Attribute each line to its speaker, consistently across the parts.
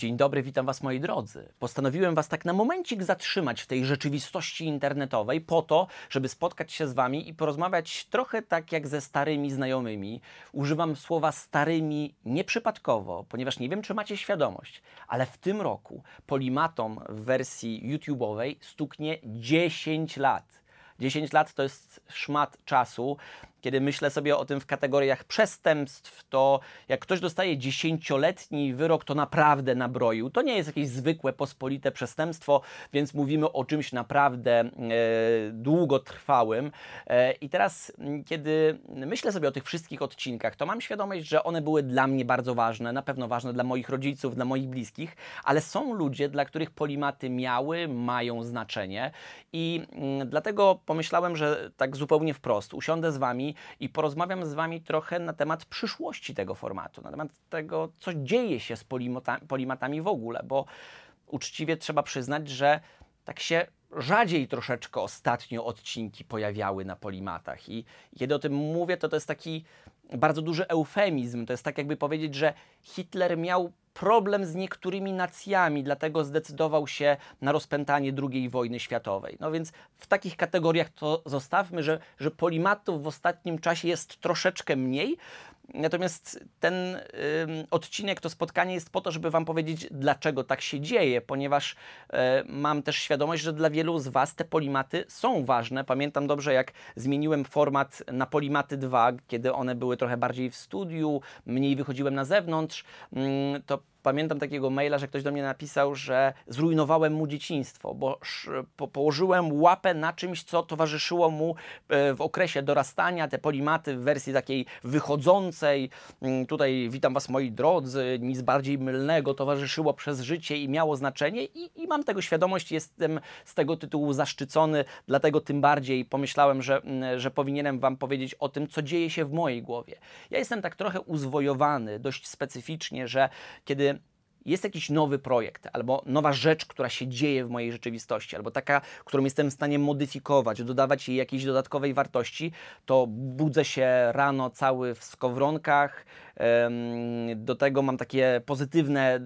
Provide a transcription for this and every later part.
Speaker 1: Dzień dobry, witam Was moi drodzy. Postanowiłem Was tak na momencik zatrzymać w tej rzeczywistości internetowej po to, żeby spotkać się z Wami i porozmawiać trochę tak jak ze starymi znajomymi. Używam słowa starymi nieprzypadkowo, ponieważ nie wiem, czy macie świadomość, ale w tym roku Polimatom w wersji YouTube'owej stuknie 10 lat. 10 lat to jest szmat czasu. Kiedy myślę sobie o tym w kategoriach przestępstw, to jak ktoś dostaje dziesięcioletni wyrok, to naprawdę nabroił. To nie jest jakieś zwykłe, pospolite przestępstwo, więc mówimy o czymś naprawdę e, długotrwałym. E, I teraz, kiedy myślę sobie o tych wszystkich odcinkach, to mam świadomość, że one były dla mnie bardzo ważne, na pewno ważne dla moich rodziców, dla moich bliskich, ale są ludzie, dla których polimaty miały, mają znaczenie. I m, dlatego pomyślałem, że tak zupełnie wprost usiądę z Wami i porozmawiam z Wami trochę na temat przyszłości tego formatu, na temat tego, co dzieje się z polimatami w ogóle, bo uczciwie trzeba przyznać, że tak się rzadziej troszeczkę ostatnio odcinki pojawiały na polimatach. I kiedy o tym mówię, to to jest taki bardzo duży eufemizm. To jest tak, jakby powiedzieć, że Hitler miał problem z niektórymi nacjami, dlatego zdecydował się na rozpętanie II wojny światowej. No więc w takich kategoriach to zostawmy, że, że polimatów w ostatnim czasie jest troszeczkę mniej, Natomiast ten odcinek, to spotkanie jest po to, żeby Wam powiedzieć, dlaczego tak się dzieje, ponieważ y, mam też świadomość, że dla wielu z Was te polimaty są ważne. Pamiętam dobrze, jak zmieniłem format na Polimaty 2, kiedy one były trochę bardziej w studiu, mniej wychodziłem na zewnątrz, y, to pamiętam takiego maila, że ktoś do mnie napisał, że zrujnowałem mu dzieciństwo, bo po, położyłem łapę na czymś, co towarzyszyło mu e, w okresie dorastania, te polimaty w wersji takiej wychodzącej. Mm, tutaj witam Was moi drodzy, nic bardziej mylnego towarzyszyło przez życie i miało znaczenie i, i mam tego świadomość, jestem z tego tytułu zaszczycony, dlatego tym bardziej pomyślałem, że, mm, że powinienem Wam powiedzieć o tym, co dzieje się w mojej głowie. Ja jestem tak trochę uzwojowany, dość specyficznie, że kiedy jest jakiś nowy projekt, albo nowa rzecz, która się dzieje w mojej rzeczywistości, albo taka, którą jestem w stanie modyfikować, dodawać jej jakiejś dodatkowej wartości, to budzę się rano cały w skowronkach. Do tego mam takie pozytywne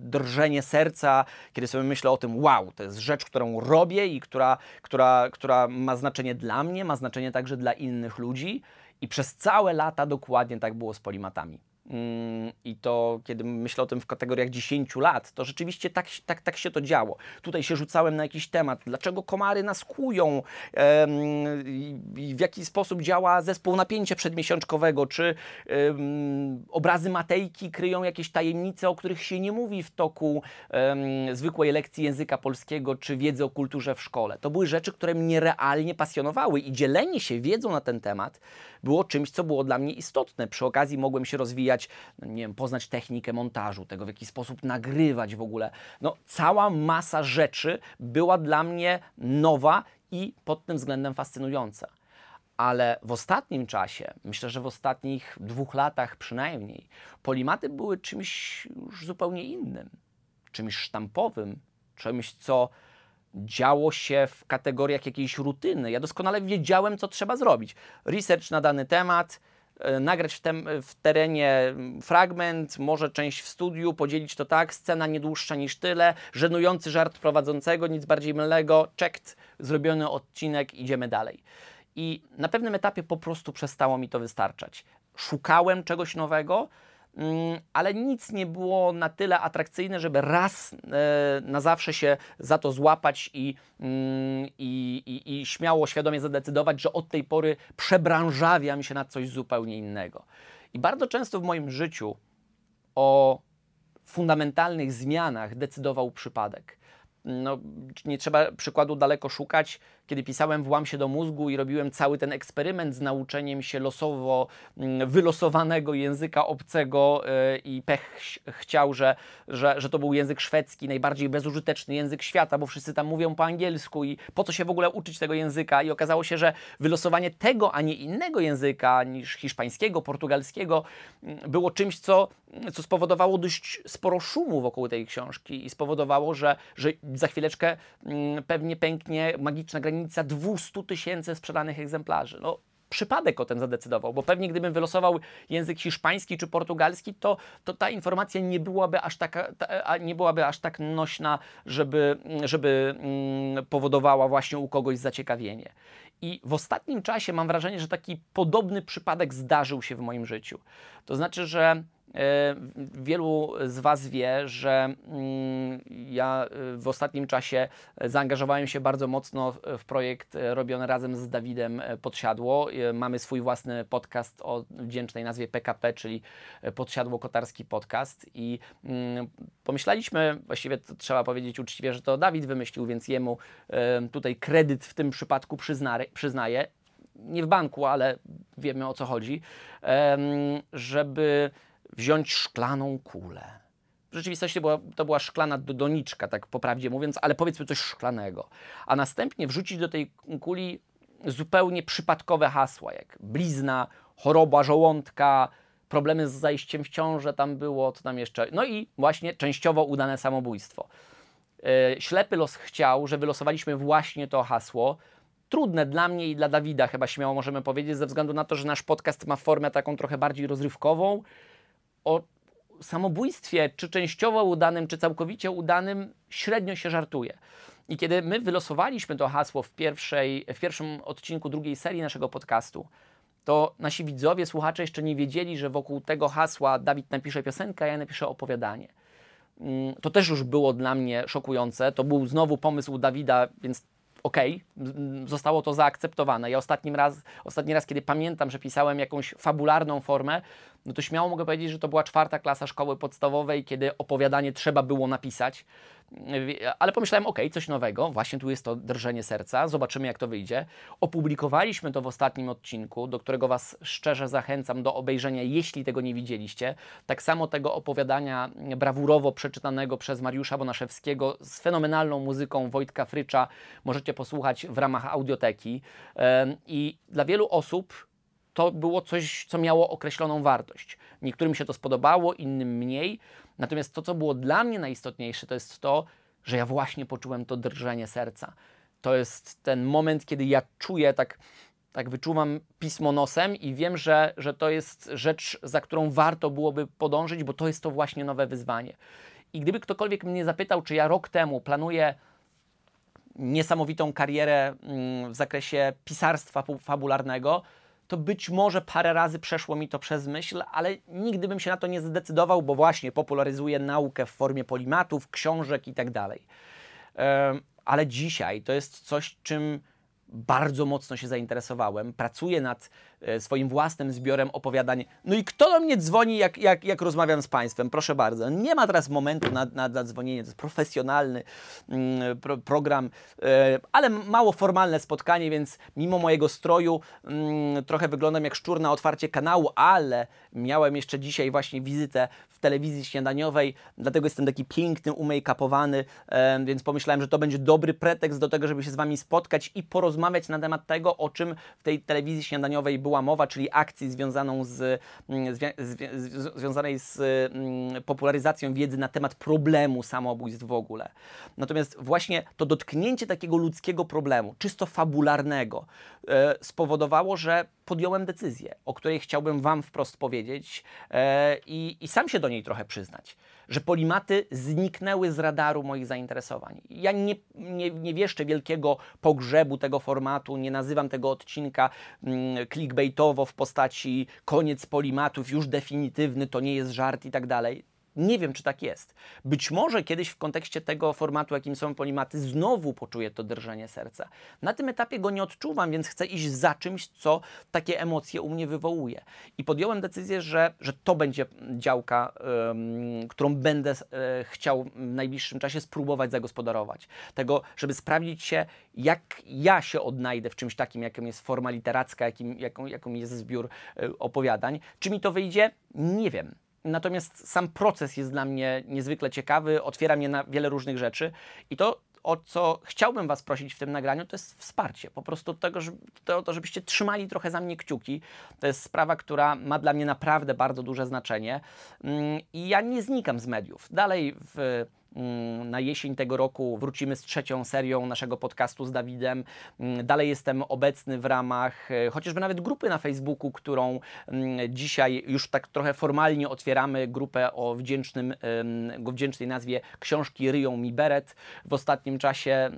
Speaker 1: drżenie serca, kiedy sobie myślę o tym, wow, to jest rzecz, którą robię i która, która, która ma znaczenie dla mnie, ma znaczenie także dla innych ludzi. I przez całe lata dokładnie tak było z polimatami. Mm, I to, kiedy myślę o tym w kategoriach 10 lat, to rzeczywiście tak, tak, tak się to działo. Tutaj się rzucałem na jakiś temat, dlaczego komary nas kują, i w jaki sposób działa zespół napięcia przedmiesiączkowego, czy obrazy Matejki kryją jakieś tajemnice, o których się nie mówi w toku zwykłej lekcji języka polskiego, czy wiedzy o kulturze w szkole. To były rzeczy, które mnie realnie pasjonowały i dzielenie się wiedzą na ten temat było czymś, co było dla mnie istotne. Przy okazji mogłem się rozwijać no nie wiem, poznać technikę montażu, tego w jaki sposób nagrywać w ogóle. No, cała masa rzeczy była dla mnie nowa i pod tym względem fascynująca. Ale w ostatnim czasie, myślę, że w ostatnich dwóch latach przynajmniej, polimaty były czymś już zupełnie innym, czymś sztampowym, czymś, co działo się w kategoriach jakiejś rutyny. Ja doskonale wiedziałem, co trzeba zrobić. Research na dany temat, nagrać w, tem, w terenie fragment, może część w studiu, podzielić to tak, scena nie dłuższa niż tyle, żenujący żart prowadzącego, nic bardziej mylnego, checked, zrobiony odcinek, idziemy dalej. I na pewnym etapie po prostu przestało mi to wystarczać. Szukałem czegoś nowego, ale nic nie było na tyle atrakcyjne, żeby raz e, na zawsze się za to złapać i, mm, i, i, i śmiało, świadomie zadecydować, że od tej pory przebranżawiam się na coś zupełnie innego. I bardzo często w moim życiu o fundamentalnych zmianach decydował przypadek. No, nie trzeba przykładu daleko szukać kiedy pisałem Włam się do mózgu i robiłem cały ten eksperyment z nauczeniem się losowo mm, wylosowanego języka obcego e, i pech chciał, że, że, że to był język szwedzki, najbardziej bezużyteczny język świata, bo wszyscy tam mówią po angielsku i po co się w ogóle uczyć tego języka? I okazało się, że wylosowanie tego, a nie innego języka niż hiszpańskiego, portugalskiego mm, było czymś, co, co spowodowało dość sporo szumu wokół tej książki i spowodowało, że, że za chwileczkę mm, pewnie pęknie magiczna granica granica 200 tysięcy sprzedanych egzemplarzy. No, przypadek o tym zadecydował, bo pewnie gdybym wylosował język hiszpański czy portugalski, to, to ta informacja nie byłaby aż, taka, ta, nie byłaby aż tak nośna, żeby, żeby mm, powodowała właśnie u kogoś zaciekawienie. I w ostatnim czasie mam wrażenie, że taki podobny przypadek zdarzył się w moim życiu. To znaczy, że wielu z Was wie, że mm, ja e, w ostatnim czasie zaangażowałem się bardzo mocno w projekt e, robiony razem z Dawidem Podsiadło. Mamy swój własny podcast o wdzięcznej nazwie PKP, czyli Podsiadło Kotarski Podcast. I mm, pomyśleliśmy, właściwie trzeba powiedzieć uczciwie, że to Dawid wymyślił, więc jemu tutaj kredyt w tym przypadku przyznaję. Nie w banku, ale wiemy o co chodzi, żeby wziąć szklaną kulę. W rzeczywistości to była, to była szklana doniczka, tak po prawdzie mówiąc, ale powiedzmy coś szklanego. A następnie wrzucić do tej kuli zupełnie przypadkowe hasła, jak blizna, choroba żołądka, problemy z zajściem w ciążę tam było, co tam jeszcze. No i właśnie częściowo udane samobójstwo. Yy, ślepy los chciał, że wylosowaliśmy właśnie to hasło. Trudne dla mnie i dla Dawida, chyba śmiało możemy powiedzieć, ze względu na to, że nasz podcast ma formę taką trochę bardziej rozrywkową o samobójstwie, czy częściowo udanym, czy całkowicie udanym, średnio się żartuje. I kiedy my wylosowaliśmy to hasło w, pierwszej, w pierwszym odcinku drugiej serii naszego podcastu, to nasi widzowie, słuchacze jeszcze nie wiedzieli, że wokół tego hasła Dawid napisze piosenkę, a ja napiszę opowiadanie. Mm, to też już było dla mnie szokujące. To był znowu pomysł Dawida, więc okej, okay, zostało to zaakceptowane. Ja ostatnim raz, ostatni raz, kiedy pamiętam, że pisałem jakąś fabularną formę, no to śmiało mogę powiedzieć, że to była czwarta klasa szkoły podstawowej, kiedy opowiadanie trzeba było napisać. Ale pomyślałem, ok, coś nowego, właśnie tu jest to drżenie serca, zobaczymy jak to wyjdzie. Opublikowaliśmy to w ostatnim odcinku, do którego Was szczerze zachęcam do obejrzenia, jeśli tego nie widzieliście. Tak samo tego opowiadania brawurowo przeczytanego przez Mariusza Bonaszewskiego z fenomenalną muzyką Wojtka Frycza możecie posłuchać w ramach audioteki. I dla wielu osób to było coś, co miało określoną wartość. Niektórym się to spodobało, innym mniej. Natomiast to, co było dla mnie najistotniejsze, to jest to, że ja właśnie poczułem to drżenie serca. To jest ten moment, kiedy ja czuję tak, tak wyczuwam pismo nosem i wiem, że, że to jest rzecz, za którą warto byłoby podążyć, bo to jest to właśnie nowe wyzwanie. I gdyby ktokolwiek mnie zapytał, czy ja rok temu planuję niesamowitą karierę mm, w zakresie pisarstwa fabularnego, to być może parę razy przeszło mi to przez myśl, ale nigdy bym się na to nie zdecydował, bo właśnie popularyzuję naukę w formie polimatów, książek itd. Tak ale dzisiaj to jest coś, czym bardzo mocno się zainteresowałem. Pracuję nad swoim własnym zbiorem opowiadań. No i kto do mnie dzwoni, jak, jak, jak rozmawiam z Państwem? Proszę bardzo. Nie ma teraz momentu na, na, na dzwonienie. To jest profesjonalny mm, pro, program, e, ale mało formalne spotkanie, więc mimo mojego stroju mm, trochę wyglądam jak szczur na otwarcie kanału, ale miałem jeszcze dzisiaj właśnie wizytę w telewizji śniadaniowej, dlatego jestem taki piękny, umake-upowany, e, więc pomyślałem, że to będzie dobry pretekst do tego, żeby się z Wami spotkać i porozmawiać na temat tego, o czym w tej telewizji śniadaniowej była mowa, czyli akcji związaną z, mm, z, związanej z mm, popularyzacją wiedzy na temat problemu samobójstw w ogóle. Natomiast właśnie to dotknięcie takiego ludzkiego problemu, czysto fabularnego, e, spowodowało, że podjąłem decyzję, o której chciałbym Wam wprost powiedzieć e, i, i sam się do niej trochę przyznać, że polimaty zniknęły z radaru moich zainteresowań. Ja nie, nie, nie wieszczę wielkiego pogrzebu tego formatu, nie nazywam tego odcinka mm, clickbaitowo w postaci koniec polimatów, już definitywny, to nie jest żart i tak dalej. Nie wiem, czy tak jest. Być może kiedyś w kontekście tego formatu, jakim są polimaty, znowu poczuję to drżenie serca. Na tym etapie go nie odczuwam, więc chcę iść za czymś, co takie emocje u mnie wywołuje. I podjąłem decyzję, że, że to będzie działka, um, którą będę um, chciał w najbliższym czasie spróbować zagospodarować. Tego, żeby sprawdzić się, jak ja się odnajdę w czymś takim, jakim jest forma literacka, jakim, jaką, jaką jest zbiór um, opowiadań. Czy mi to wyjdzie? Nie wiem. Natomiast sam proces jest dla mnie niezwykle ciekawy, otwiera mnie na wiele różnych rzeczy i to, o co chciałbym Was prosić w tym nagraniu, to jest wsparcie. Po prostu tego, żeby, to, to, żebyście trzymali trochę za mnie kciuki. To jest sprawa, która ma dla mnie naprawdę bardzo duże znaczenie. Mm, I ja nie znikam z mediów. Dalej w Na jesień tego roku wrócimy z trzecią serią naszego podcastu z Dawidem. Mm, Dalej jestem obecny w ramach e, chociażby nawet grupy na Facebooku, którą mm, dzisiaj już tak trochę formalnie otwieramy. Grupę o wdzięcznym, wdzięcznej nazwie Książki ryją mi beret. W ostatnim czasie em,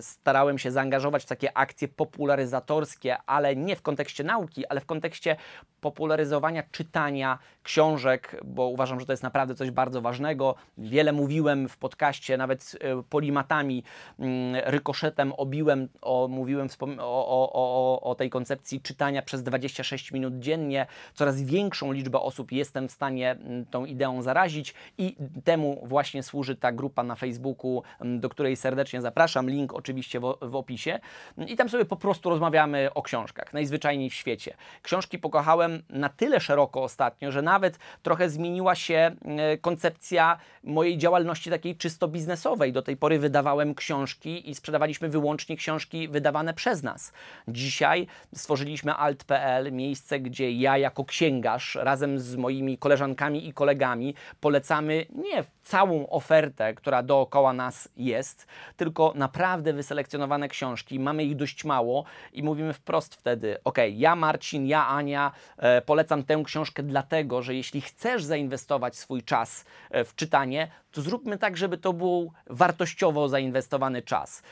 Speaker 1: starałem się zaangażować w takie akcje popularyzatorskie, ale nie w kontekście nauki, ale w kontekście popularyzowania czytania książek, bo uważam, że to jest naprawdę coś bardzo ważnego. Wiele mówiłem w podcaście, nawet e, polimatami, mm, rykoszetem obiłem, o, mówiłem o, o, o, tej koncepcji czytania przez 26 minut dziennie. Coraz większą liczbę osób jestem w stanie mm, tą ideą zarazić i temu właśnie służy ta grupa na Facebooku, mm, do której serdecznie zapraszam. Link oczywiście w, w opisie. I tam sobie po prostu rozmawiamy o książkach, najzwyczajniej w świecie. Książki pokochałem na tyle szeroko ostatnio, że nawet trochę zmieniła się koncepcja mojej działalności takiej czysto biznesowej. Do tej pory wydawałem książki i sprzedawaliśmy wyłącznie książki wydawane przez nas. Dzisiaj stworzyliśmy alt.pl, miejsce, gdzie ja jako księgarz razem z moimi koleżankami i kolegami polecamy nie całą ofertę, która dookoła nas jest, tylko naprawdę wyselekcjonowane książki. Mamy ich dość mało i mówimy wprost wtedy: OK, ja Marcin, ja Ania e, polecam tę książkę dlatego, że jeśli chcesz zainwestować swój czas e, w czytanie, to zróbmy tak, żeby to był wartościowo zainwestowany czas.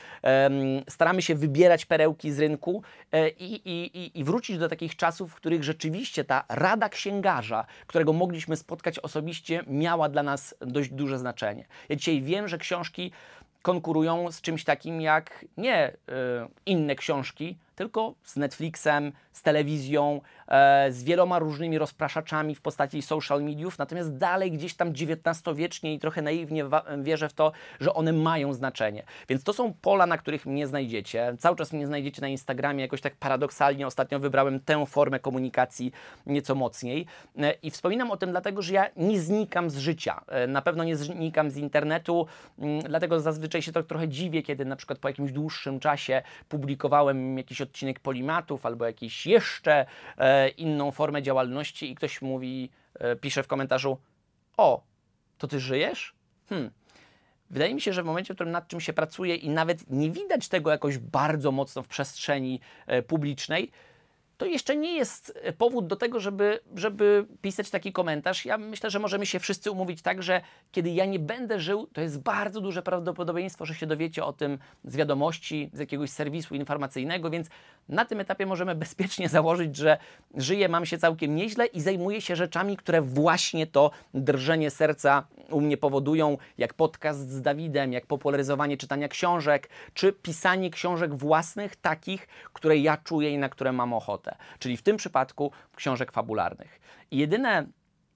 Speaker 1: Staramy się wybierać perełki z rynku e, i, i, i- wrócić do takich czasów, w których rzeczywiście ta rada księgarza, którego mogliśmy spotkać osobiście, miała dla nas dość duże znaczenie. Ja dzisiaj wiem, że książki konkurują z czymś takim jak nie y, inne książki, tylko z Netflixem, z telewizją, e, z wieloma różnymi rozpraszaczami w postaci social mediów, natomiast dalej gdzieś tam XIX-wiecznie i trochę naiwnie wierzę w to, że one mają znaczenie. Więc to są pola, na których mnie znajdziecie. Cały czas mnie znajdziecie na Instagramie, jakoś tak paradoksalnie ostatnio wybrałem tę formę komunikacji nieco mocniej. E, I wspominam o tym dlatego, że ja nie znikam z życia. E, Na pewno nie znikam z internetu, mm, dlatego zazwyczaj się to trochę dziwię, kiedy na przykład po jakimś dłuższym czasie publikowałem jakiś odcinek Polimatów albo jakiś jeszcze e, inną formę działalności i ktoś mówi, e, pisze w komentarzu: O, to ty żyjesz? Hmm. Wydaje mi się, że w momencie, w którym nad czym się pracuje i nawet nie widać tego jakoś bardzo mocno w przestrzeni e, publicznej, to jeszcze nie jest e, powód do tego, żeby, żeby pisać taki komentarz. Ja myślę, że możemy się wszyscy umówić tak, że kiedy ja nie będę żył, to jest bardzo duże prawdopodobieństwo, że się dowiecie o tym z wiadomości, z jakiegoś serwisu informacyjnego, więc na tym etapie możemy bezpiecznie założyć, że żyję, mam się całkiem nieźle i zajmuję się rzeczami, które właśnie to drżenie serca u mnie powodują, jak podcast z Dawidem, jak popularyzowanie czytania książek, czy pisanie książek własnych, takich, które ja czuję i na które mam ochotę. Czyli w tym przypadku książek fabularnych. I jedyne,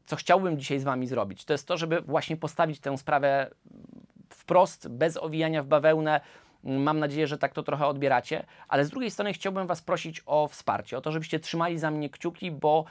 Speaker 1: co chciałbym dzisiaj z Wami zrobić, to jest to, żeby właśnie postawić tę sprawę wprost, bez owijania w bawełnę. Mam nadzieję, że tak to trochę odbieracie, ale z drugiej strony chciałbym Was prosić o wsparcie, o to, żebyście trzymali za mnie kciuki, bo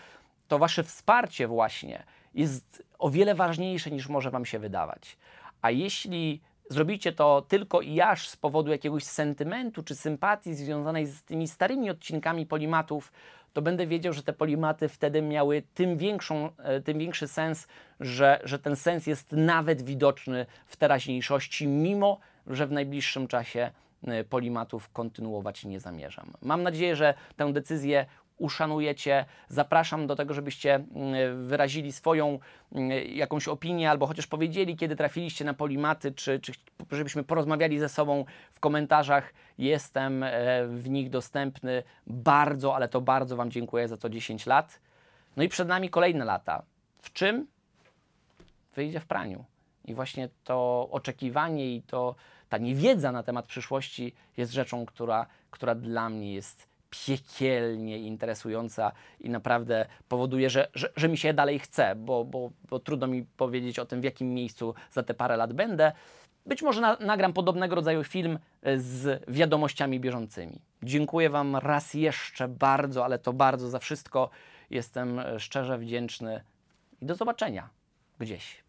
Speaker 1: to Wasze wsparcie właśnie jest o wiele ważniejsze niż może Wam się wydawać. A jeśli zrobicie to tylko i aż z powodu jakiegoś sentymentu czy sympatii związanej z tymi starymi odcinkami polimatów, to będę wiedział, że te polimaty wtedy miały tym, większą, e, tym większy sens, że, że ten sens jest nawet widoczny w teraźniejszości, mimo że w najbliższym czasie e, polimatów kontynuować nie zamierzam. Mam nadzieję, że tę decyzję uszanujecie. Zapraszam do tego, żebyście mm, wyrazili swoją mm, jakąś opinię albo chociaż powiedzieli, kiedy trafiliście na polimaty, czy, czy żebyśmy porozmawiali ze sobą w komentarzach. Jestem e, w nich dostępny. Bardzo, ale to bardzo Wam dziękuję za to 10 lat. No i przed nami kolejne lata. W czym? Wyjdzie w praniu. I właśnie to oczekiwanie i to, ta niewiedza na temat przyszłości jest rzeczą, która, która dla mnie jest piekielnie interesująca i naprawdę powoduje, że, że, że mi się dalej chce, bo, bo, bo trudno mi powiedzieć o tym, w jakim miejscu za te parę lat będę. Być może na, nagram podobnego rodzaju film e, z wiadomościami bieżącymi. Dziękuję Wam raz jeszcze bardzo, ale to bardzo za wszystko. Jestem e, szczerze wdzięczny i do zobaczenia gdzieś.